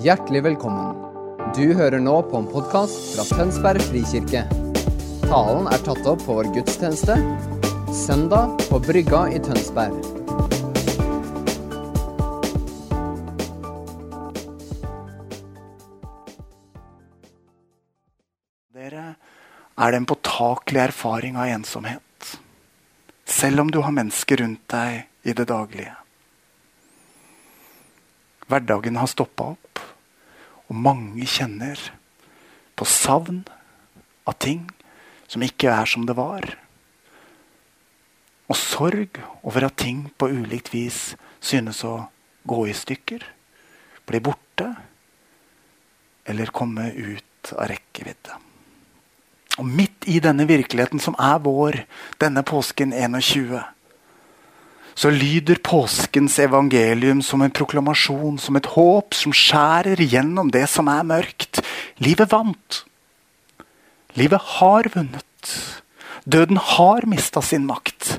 Hjertelig velkommen. Du hører nå på en podkast fra Tønsberg frikirke. Talen er tatt opp på vår gudstjeneste søndag på Brygga i Tønsberg. Dere er det en påtakelig erfaring av ensomhet. Selv om du har mennesker rundt deg i det daglige. Hverdagen har stoppa opp, og mange kjenner på savn av ting som ikke er som det var. Og sorg over at ting på ulikt vis synes å gå i stykker, bli borte eller komme ut av rekkevidde. Og midt i denne virkeligheten som er vår denne påsken 21, så lyder påskens evangelium som en proklamasjon, som et håp som skjærer gjennom det som er mørkt. Livet vant. Livet har vunnet. Døden har mista sin makt.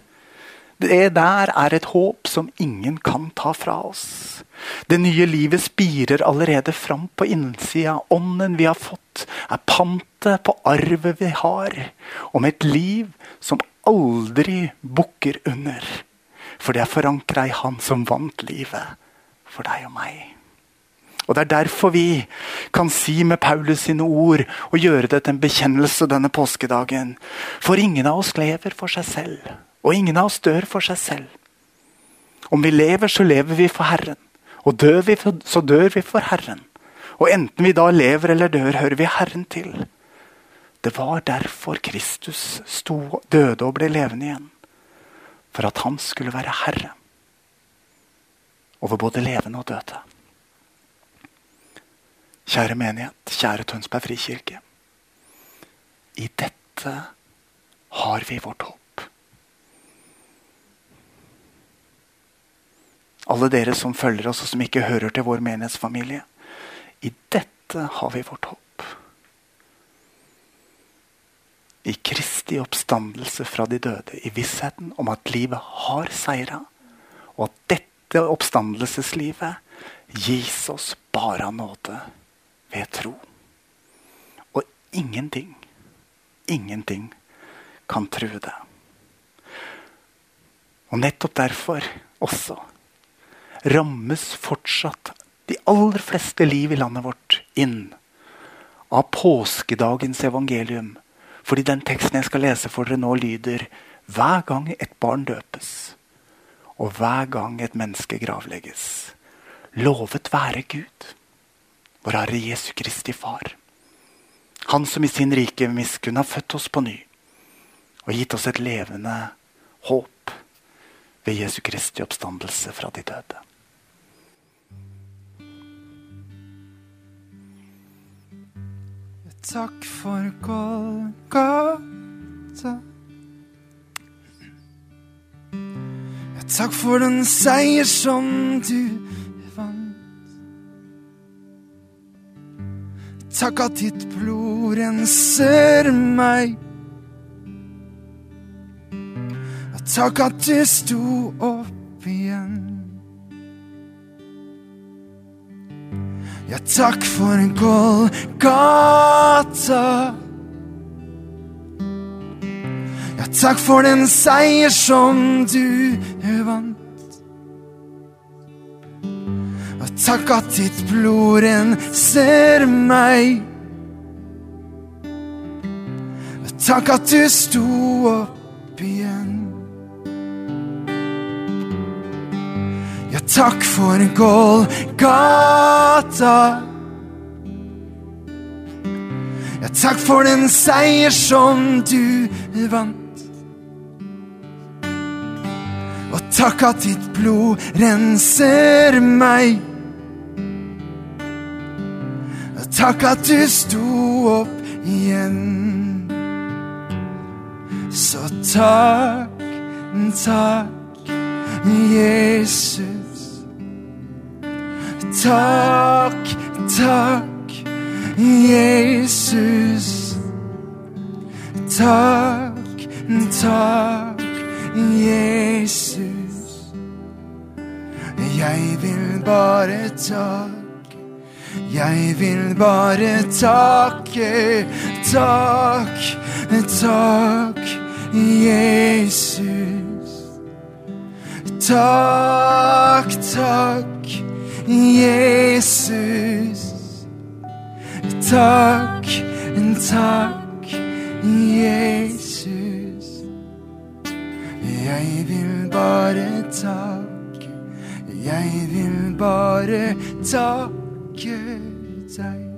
Det der er et håp som ingen kan ta fra oss. Det nye livet spirer allerede fram på innsida. Ånden vi har fått, er pantet på arvet vi har. Om et liv som aldri bukker under. For det er forankra i Han som vant livet for deg og meg. Og Det er derfor vi kan si med Paulus sine ord og gjøre det til en bekjennelse denne påskedagen. For ingen av oss lever for seg selv, og ingen av oss dør for seg selv. Om vi lever, så lever vi for Herren. Og dør vi, så dør vi for Herren. Og enten vi da lever eller dør, hører vi Herren til. Det var derfor Kristus sto, døde og ble levende igjen. For at han skulle være herre over både levende og døde. Kjære menighet, kjære Tønsberg frikirke. I dette har vi vårt håp. Alle dere som følger oss og som ikke hører til vår menighetsfamilie. I dette har vi vårt håp. I Kristi oppstandelse fra de døde, i vissheten om at livet har seira, og at dette oppstandelseslivet gis oss bare av nåde ved tro. Og ingenting, ingenting kan true det. Og nettopp derfor også rammes fortsatt de aller fleste liv i landet vårt inn av påskedagens evangelium. Fordi den teksten jeg skal lese for dere nå, lyder hver gang et barn døpes, og hver gang et menneske gravlegges. Lovet være Gud, vår Herre Jesu Kristi Far. Han som i sin rike miskunn har født oss på ny og gitt oss et levende håp ved Jesu Kristi oppstandelse fra de døde. Takk for Golgata. Ja, takk for den seier som du vant. Takk at ditt blod renser meg. Ja, takk at du sto opp takk for Golgata. Ja, takk for den seier som du vant. Ja, takk at ditt blod renser meg. Ja, takk at du sto opp igjen. Takk for Golgata. Ja, takk for den seier som du vant. Og takk at ditt blod renser meg. Og takk at du sto opp igjen. Så takk, takk, Jesus. Takk, takk, Jesus. Takk, takk, Jesus. Jeg vil bare takke, Jeg vil bare takke, takk, takk, Jesus. Takk, takk, Jesus. Takk, takk, Jesus. Jeg vil bare takke, jeg vil bare takke deg.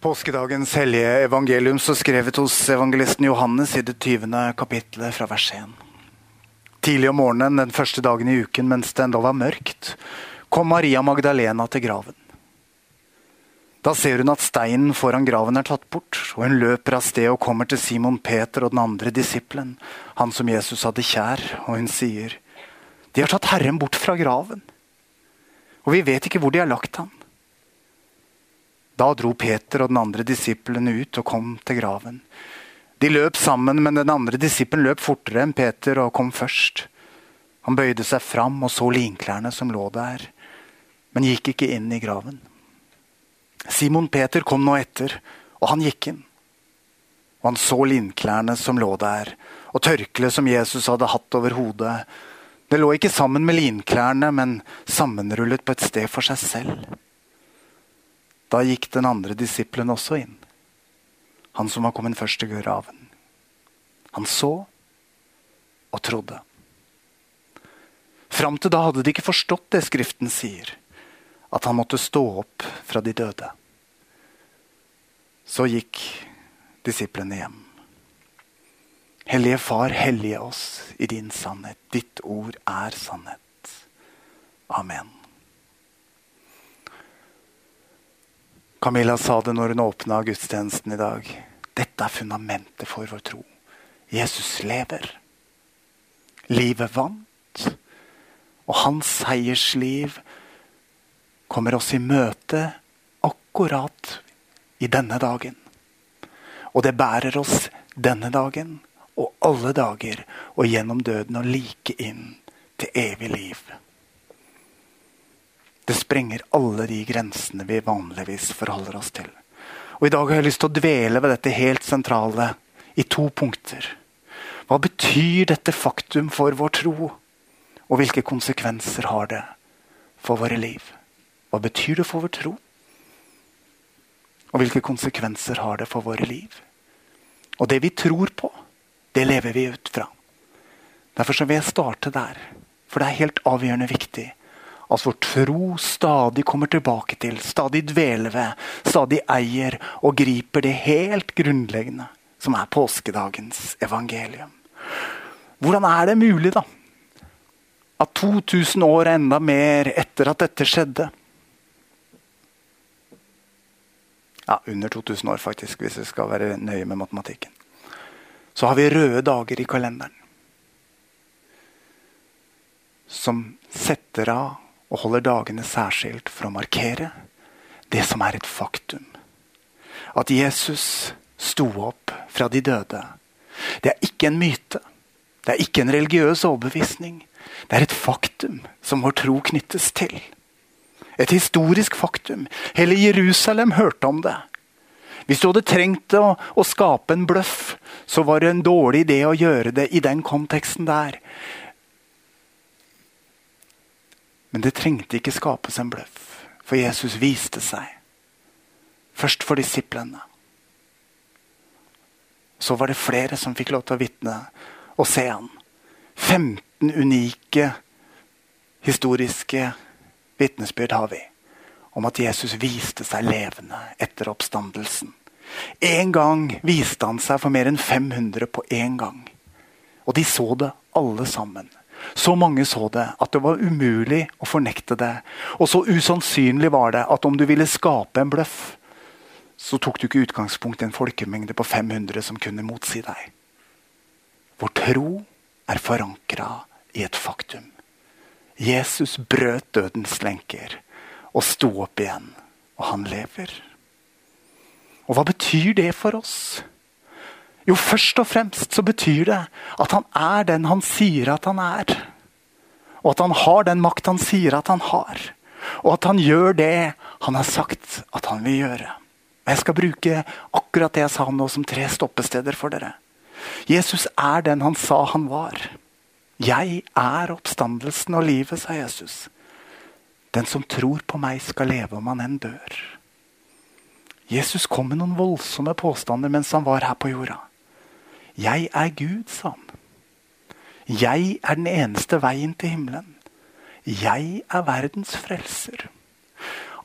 Påskedagens hellige evangelium så skrevet hos evangelisten Johannes i det 20. kapittelet fra vers 1. Tidlig om morgenen den første dagen i uken mens det ennå var mørkt, kom Maria Magdalena til graven. Da ser hun at steinen foran graven er tatt bort, og hun løper av sted og kommer til Simon Peter og den andre disippelen, han som Jesus hadde kjær, og hun sier, De har tatt Herren bort fra graven, og vi vet ikke hvor de har lagt ham. Da dro Peter og den andre disippelen ut og kom til graven. De løp sammen, men den andre disippelen løp fortere enn Peter og kom først. Han bøyde seg fram og så linklærne som lå der, men gikk ikke inn i graven. Simon Peter kom nå etter, og han gikk inn. Og han så linklærne som lå der, og tørkleet som Jesus hadde hatt over hodet. Det lå ikke sammen med linklærne, men sammenrullet på et sted for seg selv. Da gikk den andre disippelen også inn, han som var kommet først til graven. Han så og trodde. Fram til da hadde de ikke forstått det Skriften sier, at han måtte stå opp fra de døde. Så gikk disiplene hjem. Hellige Far, hellige oss i din sannhet. Ditt ord er sannhet. Amen. Camilla sa det når hun åpna gudstjenesten i dag. Dette er fundamentet for vår tro. Jesus lever. Livet vant. Og hans seiersliv kommer oss i møte akkurat i denne dagen. Og det bærer oss denne dagen og alle dager og gjennom døden og like inn til evig liv. Det sprenger alle de grensene vi vanligvis forholder oss til. Og I dag har jeg lyst til å dvele ved dette helt sentrale i to punkter. Hva betyr dette faktum for vår tro? Og hvilke konsekvenser har det for våre liv? Hva betyr det for vår tro? Og hvilke konsekvenser har det for våre liv? Og det vi tror på, det lever vi ut fra. Derfor vil jeg starte der. For det er helt avgjørende viktig at vår tro stadig kommer tilbake til, stadig dveler ved, stadig eier og griper det helt grunnleggende, som er påskedagens evangelium. Hvordan er det mulig, da? At 2000 år enda mer etter at dette skjedde Ja, under 2000 år, faktisk, hvis vi skal være nøye med matematikken. Så har vi røde dager i kalenderen. Som setter av og holder dagene særskilt for å markere det som er et faktum. At Jesus sto opp fra de døde. Det er ikke en myte. Det er ikke en religiøs overbevisning. Det er et faktum som vår tro knyttes til. Et historisk faktum. Hele Jerusalem hørte om det. Hvis du hadde trengt å, å skape en bløff, så var det en dårlig idé å gjøre det i den konteksten der. Men det trengte ikke skapes en bløff, for Jesus viste seg. Først for disiplene. Så var det flere som fikk lov til å vitne og se han. 15 unike historiske vitnesbyrd har vi om at Jesus viste seg levende etter oppstandelsen. En gang viste han seg for mer enn 500 på én gang. Og de så det alle sammen. Så mange så det at det var umulig å fornekte det. Og så usannsynlig var det at om du ville skape en bløff, så tok du ikke utgangspunkt i en folkemengde på 500 som kunne motsi deg. Vår tro er forankra i et faktum. Jesus brøt dødens lenker og sto opp igjen. Og han lever. Og hva betyr det for oss? Jo, først og fremst så betyr det at han er den han sier at han er. Og at han har den makt han sier at han har. Og at han gjør det han har sagt at han vil gjøre. Og Jeg skal bruke akkurat det jeg sa nå som tre stoppesteder for dere. Jesus er den han sa han var. Jeg er oppstandelsen og livet, sa Jesus. Den som tror på meg, skal leve om han enn dør. Jesus kom med noen voldsomme påstander mens han var her på jorda. Jeg er Gud, sa han. Jeg er den eneste veien til himmelen. Jeg er verdens frelser.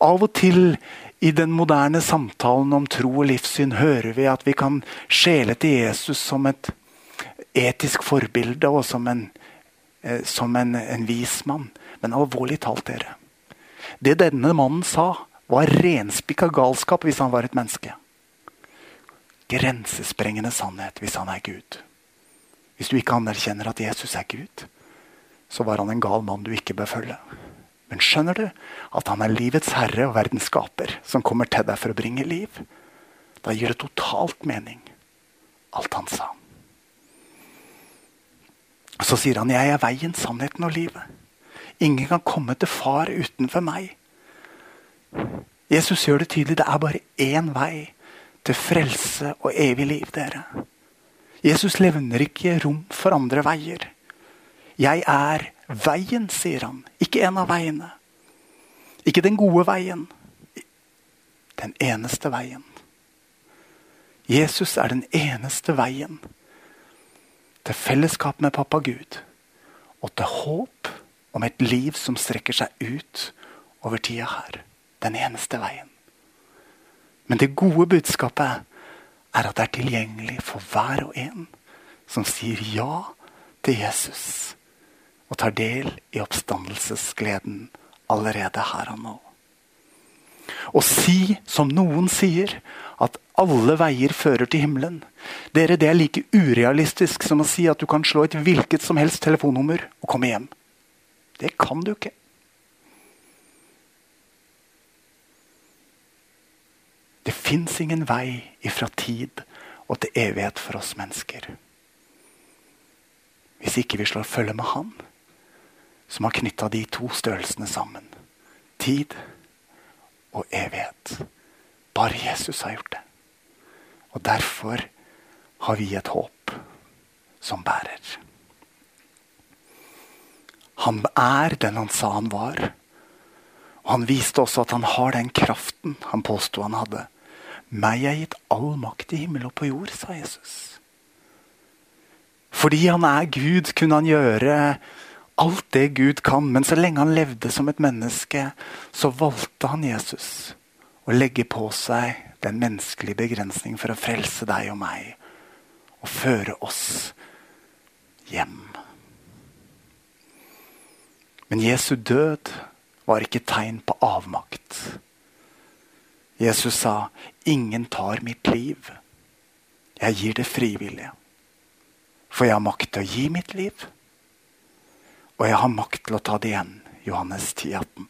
Av og til i den moderne samtalen om tro og livssyn hører vi at vi kan skjele til Jesus som et etisk forbilde og som en, eh, som en, en vis mann. Men alvorlig talt, dere. Det denne mannen sa, var renspikka galskap hvis han var et menneske. Grensesprengende sannhet hvis han er Gud. Hvis du ikke anerkjenner at Jesus er Gud, så var han en gal mann du ikke bør følge. Men skjønner du at han er livets herre og verdens skaper, som kommer til deg for å bringe liv? Da gir det totalt mening, alt han sa. Så sier han, 'Jeg er veien, sannheten og livet'. Ingen kan komme til far utenfor meg. Jesus gjør det tydelig. Det er bare én vei til frelse og evig liv, dere. Jesus levner ikke rom for andre veier. Jeg er veien, sier han. Ikke en av veiene. Ikke den gode veien. Den eneste veien. Jesus er den eneste veien til fellesskap med pappa Gud og til håp om et liv som strekker seg ut over tida her. Den eneste veien. Men det gode budskapet er at det er tilgjengelig for hver og en som sier ja til Jesus og tar del i oppstandelsesgleden allerede her og nå. Å si som noen sier, at alle veier fører til himmelen. Dere, Det er like urealistisk som å si at du kan slå et hvilket som helst telefonnummer og komme hjem. Det kan du ikke. Det fins ingen vei ifra tid og til evighet for oss mennesker. Hvis ikke vi slår følge med Han, som har knytta de to størrelsene sammen. Tid og evighet. Bare Jesus har gjort det. Og derfor har vi et håp som bærer. Han er den han sa han var. Og han viste også at han har den kraften han påsto han hadde. Meg er gitt all makt i himmel og på jord, sa Jesus. Fordi han er Gud, kunne han gjøre alt det Gud kan. Men så lenge han levde som et menneske, så valgte han Jesus å legge på seg den menneskelige begrensningen for å frelse deg og meg. Og føre oss hjem. Men Jesu død var ikke tegn på avmakt. Jesus sa, 'Ingen tar mitt liv. Jeg gir det frivillige.' For jeg har makt til å gi mitt liv, og jeg har makt til å ta det igjen. Johannes 10, 18.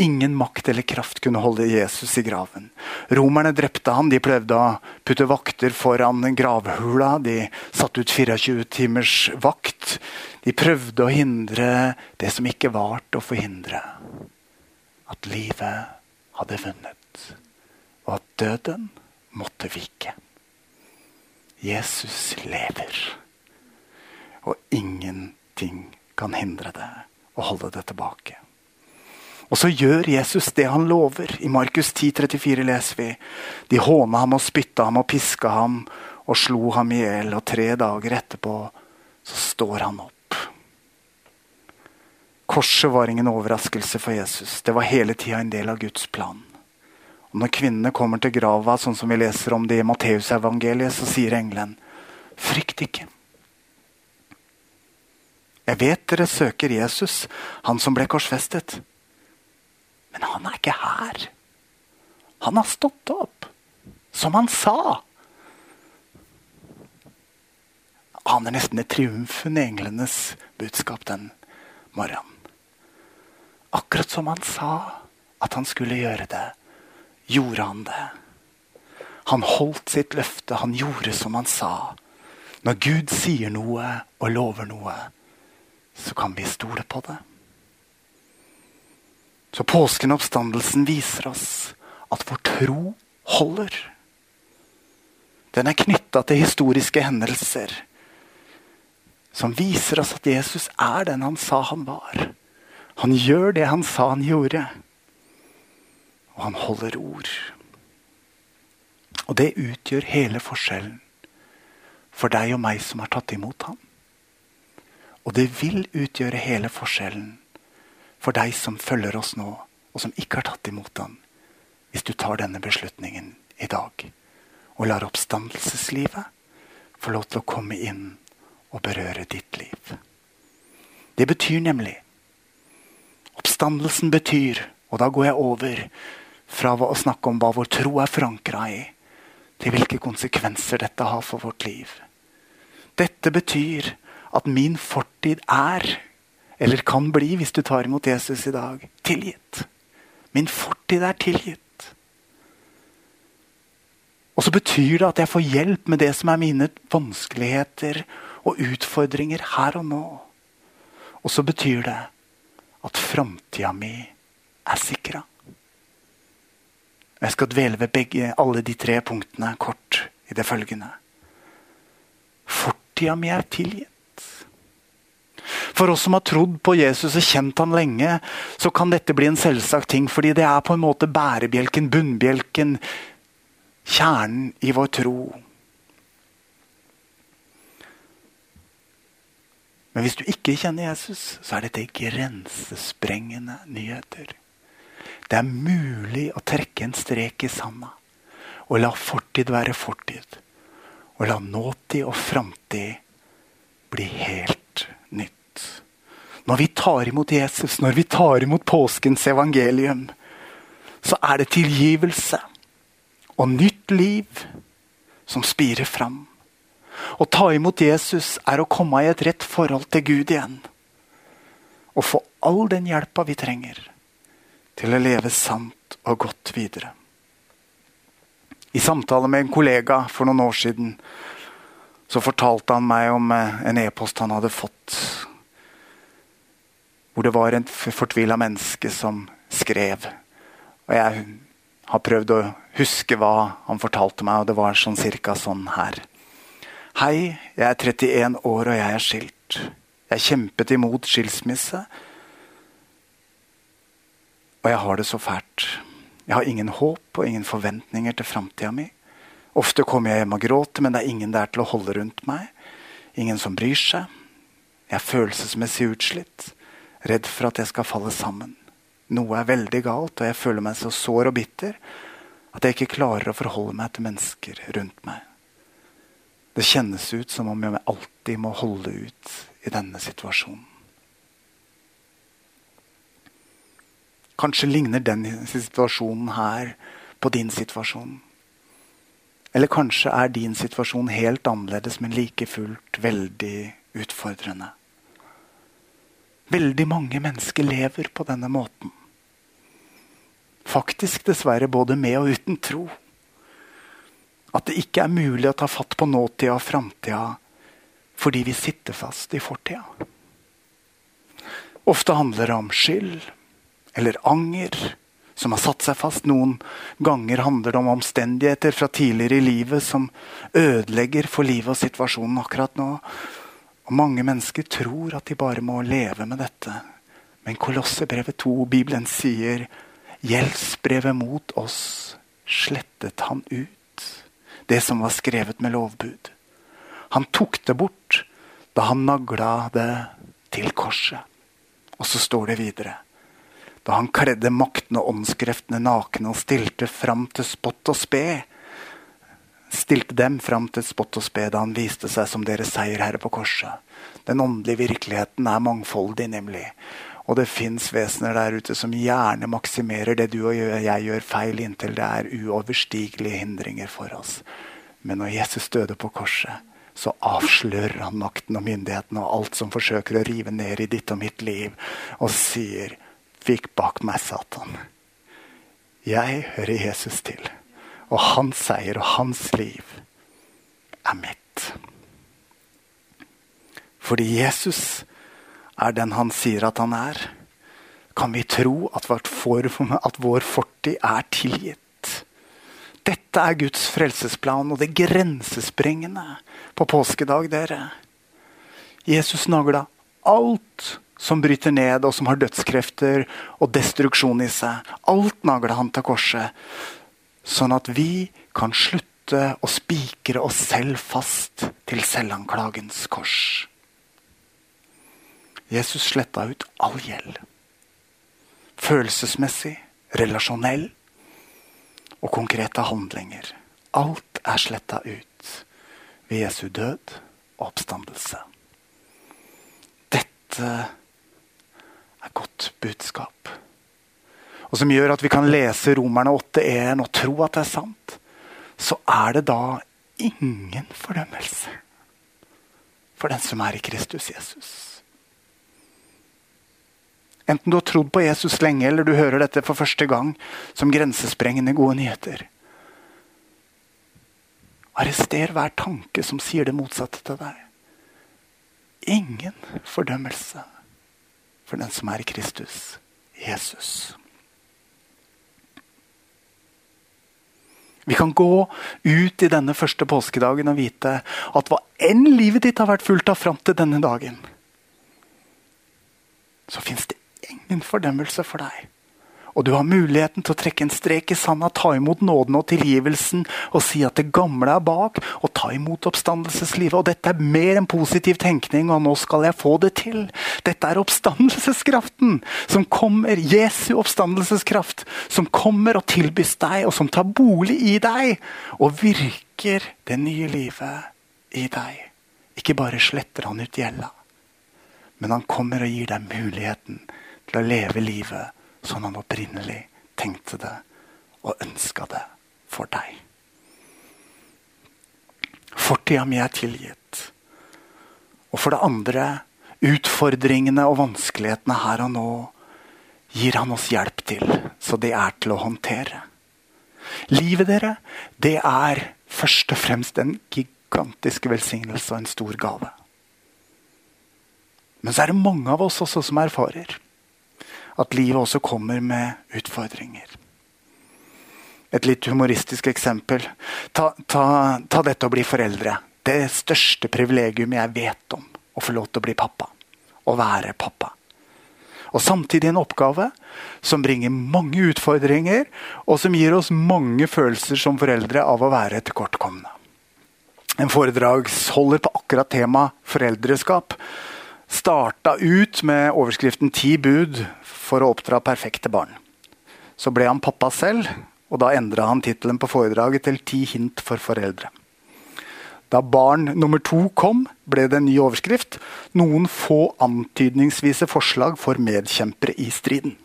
Ingen makt eller kraft kunne holde Jesus i graven. Romerne drepte han, de prøvde å putte vakter foran gravhula. De satte ut 24 timers vakt. De prøvde å hindre det som ikke var til å forhindre. At livet hadde vunnet, og at døden måtte vike. Jesus lever, og ingenting kan hindre det og holde det tilbake. Og så gjør Jesus det han lover. I Markus 10, 34 leser vi. De håna ham og spytta ham og piska ham og slo ham i hjel. Og tre dager etterpå så står han opp. Korset var ingen overraskelse for Jesus. Det var hele tida en del av Guds plan. Og Når kvinnene kommer til grava, sånn som vi leser om det i Matteusevangeliet, så sier engelen, frykt ikke. Jeg vet dere søker Jesus, han som ble korsfestet. Men han er ikke her. Han har stått opp, som han sa. Jeg aner nesten det triumfen i englenes budskap den morgenen. Akkurat som han sa at han skulle gjøre det, gjorde han det. Han holdt sitt løfte. Han gjorde som han sa. Når Gud sier noe og lover noe, så kan vi stole på det. Så påsken og oppstandelsen viser oss at vår tro holder. Den er knytta til historiske hendelser som viser oss at Jesus er den han sa han var. Han gjør det han sa han gjorde. Og han holder ord. Og det utgjør hele forskjellen for deg og meg som har tatt imot ham. Og det vil utgjøre hele forskjellen for deg som følger oss nå, og som ikke har tatt imot ham, hvis du tar denne beslutningen i dag og lar oppstandelseslivet få lov til å komme inn og berøre ditt liv. Det betyr nemlig Oppstandelsen betyr, og da går jeg over fra å snakke om hva vår tro er forankra i, til hvilke konsekvenser dette har for vårt liv. Dette betyr at min fortid er, eller kan bli hvis du tar imot Jesus i dag, tilgitt. Min fortid er tilgitt. Og så betyr det at jeg får hjelp med det som er mine vanskeligheter og utfordringer her og nå. Og så betyr det at framtida mi er sikra. Jeg skal dvele ved begge, alle de tre punktene kort i det følgende. Fortida mi er tilgitt. For oss som har trodd på Jesus og kjent han lenge, så kan dette bli en selvsagt ting, fordi det er på en måte bærebjelken, bunnbjelken, kjernen i vår tro. Men hvis du ikke kjenner Jesus, så er dette grensesprengende nyheter. Det er mulig å trekke en strek i sanda og la fortid være fortid. Og la nåtid og framtid bli helt nytt. Når vi tar imot Jesus, når vi tar imot påskens evangelium, så er det tilgivelse og nytt liv som spirer fram. Å ta imot Jesus er å komme i et rett forhold til Gud igjen. Og få all den hjelpa vi trenger til å leve sant og godt videre. I samtale med en kollega for noen år siden så fortalte han meg om eh, en e-post han hadde fått. Hvor det var en fortvila menneske som skrev. Og jeg har prøvd å huske hva han fortalte meg, og det var sånn cirka sånn her. Hei, jeg er 31 år og jeg er skilt. Jeg kjempet imot skilsmisse. Og jeg har det så fælt. Jeg har ingen håp og ingen forventninger til framtida mi. Ofte kommer jeg hjem og gråter, men det er ingen der til å holde rundt meg. Ingen som bryr seg. Jeg er følelsesmessig utslitt. Redd for at jeg skal falle sammen. Noe er veldig galt, og jeg føler meg så sår og bitter at jeg ikke klarer å forholde meg til mennesker rundt meg. Det kjennes ut som om jeg alltid må holde ut i denne situasjonen. Kanskje ligner den situasjonen her på din situasjon. Eller kanskje er din situasjon helt annerledes, men like fullt veldig utfordrende. Veldig mange mennesker lever på denne måten. Faktisk dessverre både med og uten tro. At det ikke er mulig å ta fatt på nåtida og framtida fordi vi sitter fast i fortida. Ofte handler det om skyld eller anger som har satt seg fast. Noen ganger handler det om omstendigheter fra tidligere i livet som ødelegger for livet og situasjonen akkurat nå. Og Mange mennesker tror at de bare må leve med dette. Men Kolossebrevet 2, Bibelen sier, gjeldsbrevet mot oss slettet han ut det som var skrevet med lovbud. Han tok det bort da han nagla det til korset. Og så står det videre. Da han kledde maktene og åndskreftene nakne og stilte fram til spott og spe. Stilte dem fram til spott og spe da han viste seg som deres seierherre på korset. Den åndelige virkeligheten er mangfoldig, nemlig. Og det fins vesener der ute som gjerne maksimerer det du og jeg gjør feil, inntil det er uoverstigelige hindringer for oss. Men når Jesus døde på korset, så avslører han makten og myndigheten og alt som forsøker å rive ned i ditt og mitt liv, og sier Fikk bak meg, Satan. Jeg hører Jesus til. Og hans seier og hans liv er mitt. Fordi Jesus er den han sier at han er, kan vi tro at, vår fortid er tilgitt. Dette er Guds frelsesplan og det grensesprengende på påskedag, dere. Jesus nagla alt som bryter ned og som har dødskrefter og destruksjon i seg. Alt nagla han til korset. Sånn at vi kan slutte å spikre oss selv fast til selvanklagens kors. Jesus sletta ut all gjeld. Følelsesmessig, relasjonell og konkrete handlinger. Alt er sletta ut ved Jesu død og oppstandelse. Dette er godt budskap. Og som gjør at vi kan lese Romerne 8.1 og tro at det er sant, så er det da ingen fordømmelse for den som er i Kristus Jesus. Enten du har trodd på Jesus lenge, eller du hører dette for første gang som grensesprengende gode nyheter. Arrester hver tanke som sier det motsatte til deg. Ingen fordømmelse for den som er Kristus, Jesus. Vi kan gå ut i denne første påskedagen og vite at hva enn livet ditt har vært fullt av fram til denne dagen, så fins det ingen fordømmelse for deg. Og du har muligheten til å trekke en strek i sanda, ta imot nåden og tilgivelsen og si at det gamle er bak, og ta imot oppstandelseslivet. Og dette er mer enn positiv tenkning, og nå skal jeg få det til. Dette er oppstandelseskraften som kommer, Jesu oppstandelseskraft, som kommer og tilbys deg, og som tar bolig i deg, og virker det nye livet i deg. Ikke bare sletter han ut gjelda, men han kommer og gir deg muligheten til å leve livet som han opprinnelig tenkte det og ønska det for deg. Fortida mi er tilgitt. Og for det andre, utfordringene og vanskelighetene her og nå gir han oss hjelp til, så det er til å håndtere. Livet dere, det er først og fremst en gigantisk velsignelse og en stor gave. Men så er det mange av oss også som erfarer at livet også kommer med utfordringer. Et litt humoristisk eksempel. Ta, ta, ta dette å bli foreldre. Det største privilegium jeg vet om. Å få lov til å bli pappa. Å være pappa. Og samtidig en oppgave som bringer mange utfordringer, og som gir oss mange følelser som foreldre av å være tilkortkomne. En foredragsholder på akkurat tema foreldreskap starta ut med overskriften 'Ti bud for å oppdra perfekte barn'. Så ble han pappa selv, og da endra han tittelen på foredraget til 'Ti hint for foreldre'. Da barn nummer to kom, ble det en ny overskrift 'Noen få antydningsvise forslag for medkjempere i striden'.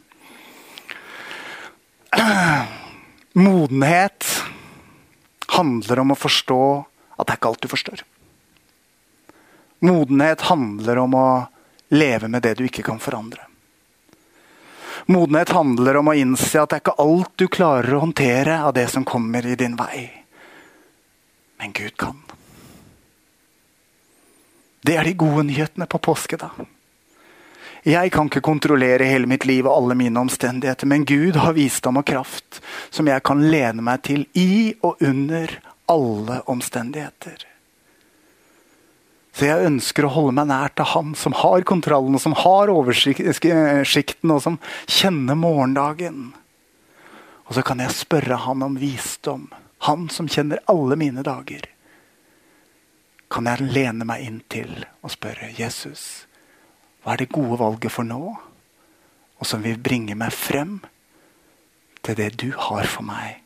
Modenhet handler om å forstå at det er ikke alt du forstår. Modenhet handler om å leve med det du ikke kan forandre. Modenhet handler om å innse at det er ikke alt du klarer å håndtere av det som kommer i din vei. Men Gud kan. Det er de gode nyhetene på påske, da. Jeg kan ikke kontrollere hele mitt liv og alle mine omstendigheter, men Gud har visdom og kraft som jeg kan lene meg til i og under alle omstendigheter. Så jeg ønsker å holde meg nær til han som har kontrollen, og som har oversikten, og som kjenner morgendagen. Og så kan jeg spørre han om visdom. Han som kjenner alle mine dager. Kan jeg lene meg inn til og spørre Jesus, hva er det gode valget for nå? Og som vil bringe meg frem til det du har for meg,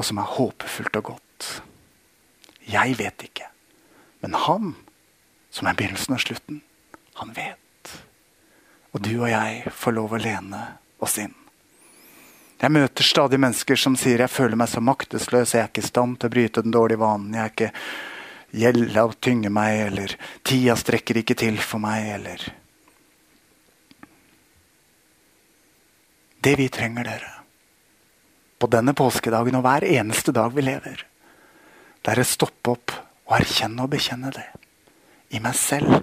og som er håpefullt og godt. Jeg vet ikke. Men han, som er begynnelsen og slutten, han vet. Og du og jeg får lov å lene oss inn. Jeg møter stadig mennesker som sier jeg føler meg så maktesløs, jeg er ikke i stand til å bryte den dårlige vanen. Jeg er ikke gjelda tynger meg, eller tida strekker ikke til for meg, eller Det vi trenger, dere, på denne påskedagen og hver eneste dag vi lever, det er å stoppe opp og erkjenne og bekjenne det. I meg selv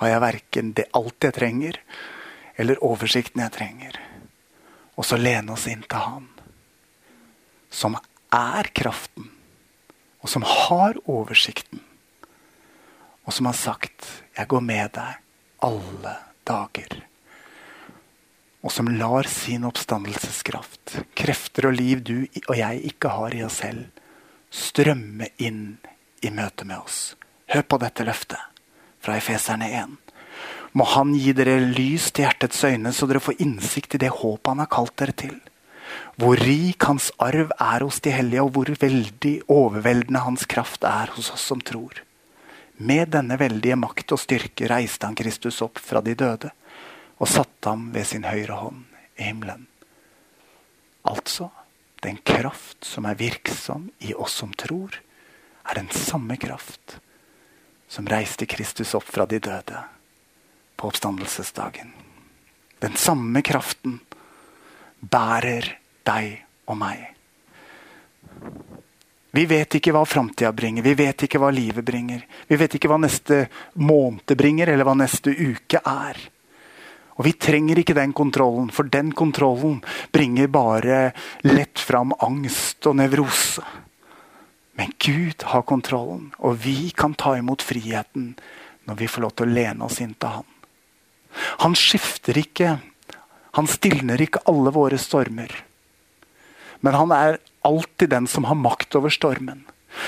har jeg verken det alt jeg trenger, eller oversikten jeg trenger. Og så lene oss inn til Han, som er kraften, og som har oversikten, og som har sagt 'Jeg går med deg alle dager'. Og som lar sin oppstandelseskraft, krefter og liv du og jeg ikke har i oss selv, strømme inn i møte med oss. Hør på dette løftet fra Efeserne 1. Må Han gi dere lys til hjertets øyne, så dere får innsikt i det håpet Han har kalt dere til. Hvor rik Hans arv er hos de hellige, og hvor veldig overveldende Hans kraft er hos oss som tror. Med denne veldige makt og styrke reiste han Kristus opp fra de døde og satte ham ved sin høyre hånd i himmelen. Altså, den kraft som er virksom i oss som tror, er den samme kraft som reiste Kristus opp fra de døde på oppstandelsesdagen. Den samme kraften bærer deg og meg. Vi vet ikke hva framtida bringer, vi vet ikke hva livet bringer. Vi vet ikke hva neste måned bringer, eller hva neste uke er. Og vi trenger ikke den kontrollen, for den kontrollen bringer bare lett fram angst og nevrose. Men Gud har kontrollen, og vi kan ta imot friheten når vi får lov til å lene oss inn til Han. Han skifter ikke. Han stilner ikke alle våre stormer. Men han er alltid den som har makt over stormen.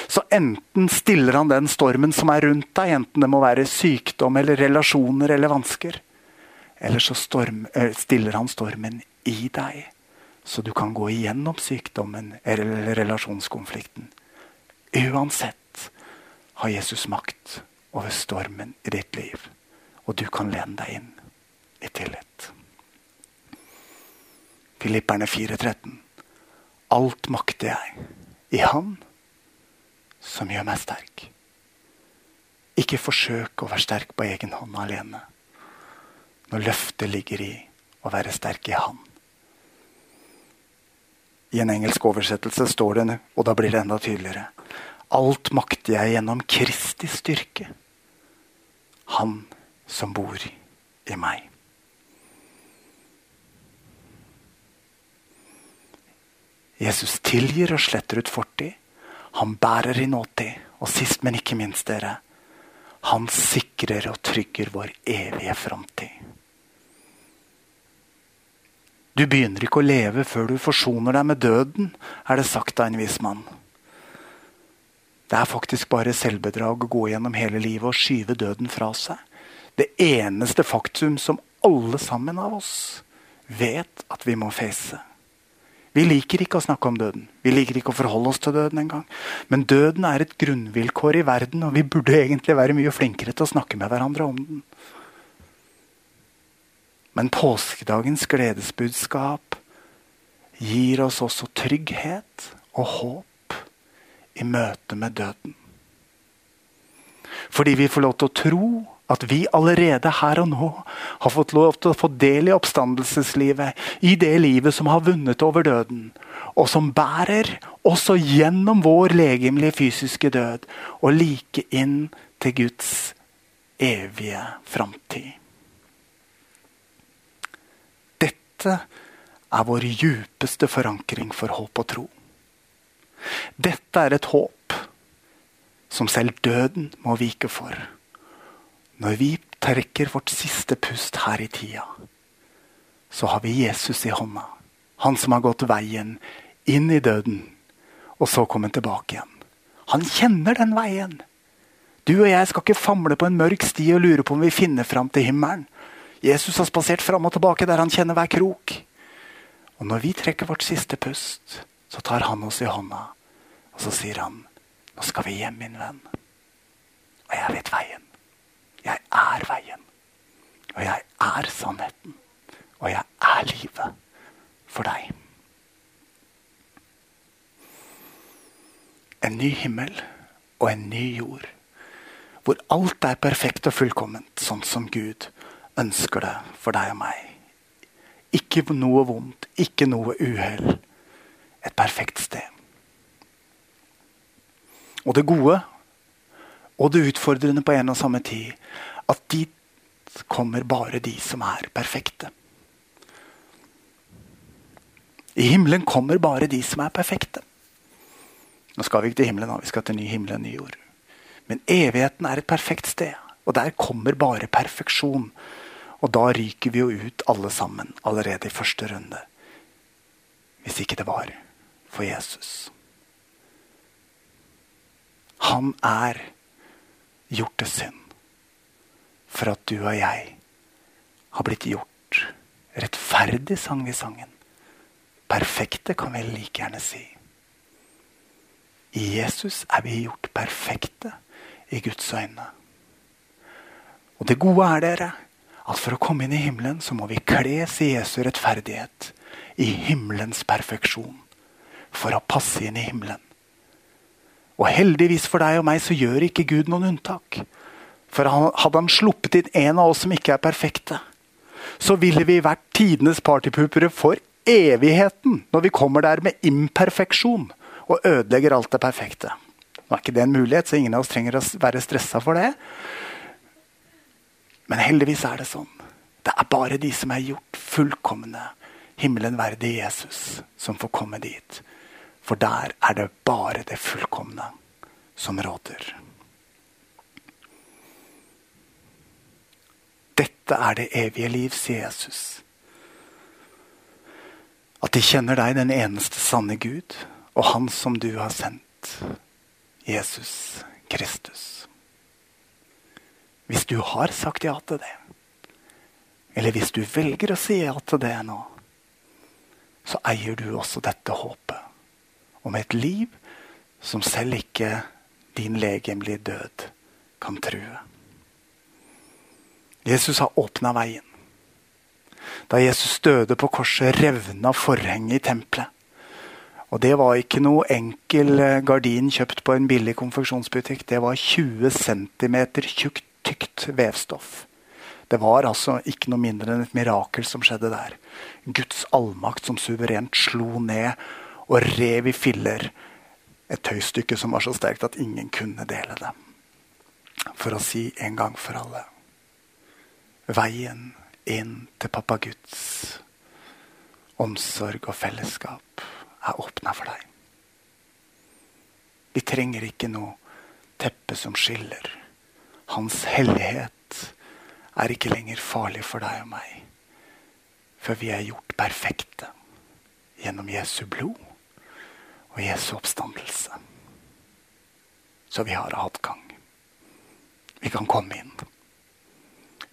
Så enten stiller han den stormen som er rundt deg, enten det må være sykdom eller relasjoner eller vansker. Eller så storm, eh, stiller han stormen i deg, så du kan gå igjennom sykdommen eller relasjonskonflikten. Uansett har Jesus makt over stormen i ditt liv, og du kan lene deg inn i tillit. Filipperne 4,13. Alt makter jeg i Han som gjør meg sterk. Ikke forsøk å være sterk på egen hånd alene. Når løftet ligger i å være sterk i Han. I en engelsk oversettelse står det, og da blir det enda tydeligere Alt makter jeg gjennom Kristi styrke. Han som bor i meg. Jesus tilgir og sletter ut fortid. Han bærer i nåtid. Og sist, men ikke minst, dere, han sikrer og trygger vår evige framtid. Du begynner ikke å leve før du forsoner deg med døden, er det sagt av en viss mann. Det er faktisk bare selvbedrag å gå gjennom hele livet og skyve døden fra seg. Det eneste faktum som alle sammen av oss vet at vi må face. Vi liker ikke å snakke om døden. Vi liker ikke å forholde oss til døden engang. Men døden er et grunnvilkår i verden, og vi burde egentlig være mye flinkere til å snakke med hverandre om den. Men påskedagens gledesbudskap gir oss også trygghet og håp i møte med døden. Fordi vi får lov til å tro at vi allerede her og nå har fått lov til å få del i oppstandelseslivet. I det livet som har vunnet over døden. Og som bærer også gjennom vår legemlige fysiske død og like inn til Guds evige framtid. Dette er vår djupeste forankring for håp og tro. Dette er et håp som selv døden må vike for. Når vi trekker vårt siste pust her i tida, så har vi Jesus i hånda. Han som har gått veien inn i døden, og så kommet tilbake igjen. Han kjenner den veien. Du og jeg skal ikke famle på en mørk sti og lure på om vi finner fram til himmelen. Jesus har spasert fram og tilbake der han kjenner hver krok. Og når vi trekker vårt siste pust, så tar han oss i hånda, og så sier han, 'Nå skal vi hjem, min venn.' Og jeg vet veien. Jeg er veien. Og jeg er sannheten. Og jeg er livet for deg. En ny himmel og en ny jord. Hvor alt er perfekt og fullkomment, sånn som Gud ønsker det for deg og meg. Ikke noe vondt, ikke noe uhell. et perfekt sted. Og det gode og det utfordrende på en og samme tid at dit kommer bare de som er perfekte. I himmelen kommer bare de som er perfekte. Nå skal vi ikke til himmelen, vi skal til ny himmel og ny jord. Men evigheten er et perfekt sted, og der kommer bare perfeksjon. Og da ryker vi jo ut alle sammen allerede i første runde. Hvis ikke det var for Jesus. Han er gjort til synd for at du og jeg har blitt gjort rettferdig, sang vi sangen. Perfekte, kan vi like gjerne si. I Jesus er vi gjort perfekte i Guds øyne. Og det gode er, dere, at for å komme inn i himmelen, så må vi kles i Jesu rettferdighet. I himmelens perfeksjon. For å passe inn i himmelen. Og heldigvis for deg og meg så gjør ikke Gud noen unntak. For hadde han sluppet inn en av oss som ikke er perfekte, så ville vi vært tidenes partypupere for evigheten når vi kommer der med imperfeksjon og ødelegger alt det perfekte. Nå er ikke det en mulighet, så ingen av oss trenger å være stressa for det. Men heldigvis er det sånn. Det er bare de som er gjort fullkomne, himmelen verdig Jesus, som får komme dit. For der er det bare det fullkomne som råder. Dette er det evige liv, sier Jesus. At de kjenner deg, den eneste sanne Gud, og Han som du har sendt, Jesus Kristus. Hvis du har sagt ja til det, eller hvis du velger å si ja til det nå, så eier du også dette håpet om et liv som selv ikke din legemlige død kan true. Jesus har åpna veien. Da Jesus døde på korset, revna forhenget i tempelet. Og det var ikke noe enkel eh, gardin kjøpt på en billig konfeksjonsbutikk. Det var 20 cm tjukt, tykt vevstoff. Det var altså ikke noe mindre enn et mirakel som skjedde der. Guds allmakt som suverent slo ned og rev i filler et tøystykke som var så sterkt at ingen kunne dele det. For å si en gang for alle veien inn til pappa Guds omsorg og fellesskap er åpna for deg. Vi trenger ikke noe teppe som skiller. Hans hellighet er ikke lenger farlig for deg og meg. For vi er gjort perfekte gjennom Jesu blod og Jesu oppstandelse. Så vi har adgang. Vi kan komme inn.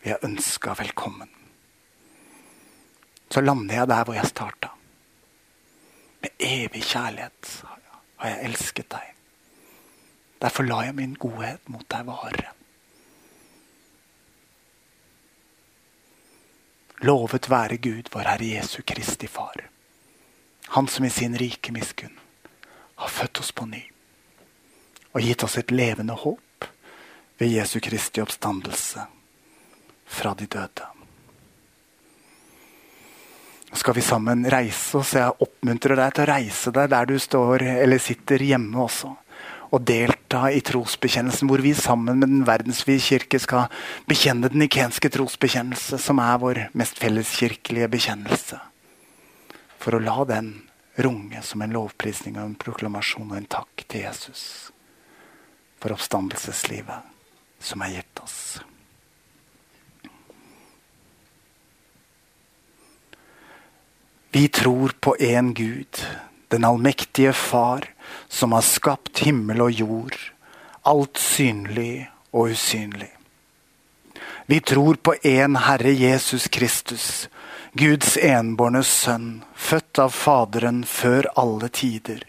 Vi er ønska velkommen. Så lander jeg der hvor jeg starta. Med evig kjærlighet har jeg elsket deg. Derfor lar jeg min godhet mot deg vare. Lovet være Gud, vår Herre Jesu Kristi Far. Han som i sin rike miskunn har født oss på ny og gitt oss et levende håp ved Jesu Kristi oppstandelse fra de døde. Nå skal vi sammen reise oss. Jeg oppmuntrer deg til å reise deg der du står eller sitter hjemme også. Og delta i trosbekjennelsen, hvor vi sammen med Den verdensvide kirke skal bekjenne den ikenske trosbekjennelse, som er vår mest felleskirkelige bekjennelse. For å la den runge som en lovprisning og en proklamasjon og en takk til Jesus for oppstandelseslivet som er gitt oss. Vi tror på én Gud, den allmektige Far, som har skapt himmel og jord, alt synlig og usynlig. Vi tror på én Herre Jesus Kristus, Guds enbårne sønn, født av Faderen før alle tider.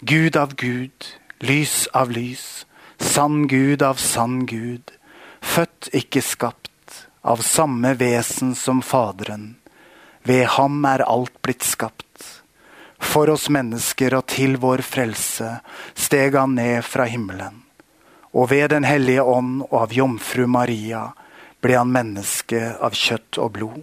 Gud av Gud, lys av lys, sann Gud av sann Gud. Født, ikke skapt, av samme vesen som Faderen. Ved ham er alt blitt skapt. For oss mennesker og til vår frelse steg han ned fra himmelen. Og ved Den hellige ånd og av jomfru Maria ble han menneske av kjøtt og blod.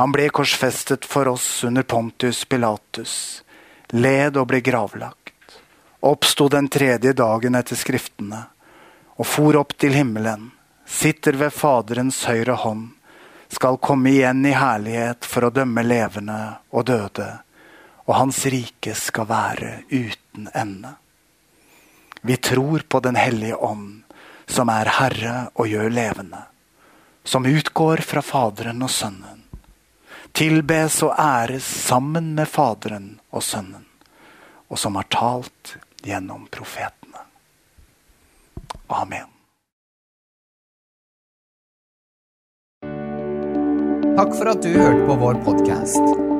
Han ble korsfestet for oss under Pontius Pilatus. led og ble gravlagt, oppsto den tredje dagen etter Skriftene og for opp til himmelen, sitter ved Faderens høyre hånd, skal komme igjen i herlighet for å dømme levende og døde, og hans rike skal være uten ende. Vi tror på Den hellige ånd, som er Herre og gjør levende, som utgår fra Faderen og Sønnen. Tilbes og æres sammen med Faderen og Sønnen, og som har talt gjennom profetene. Amen. Takk for at du hørte på vår podkast.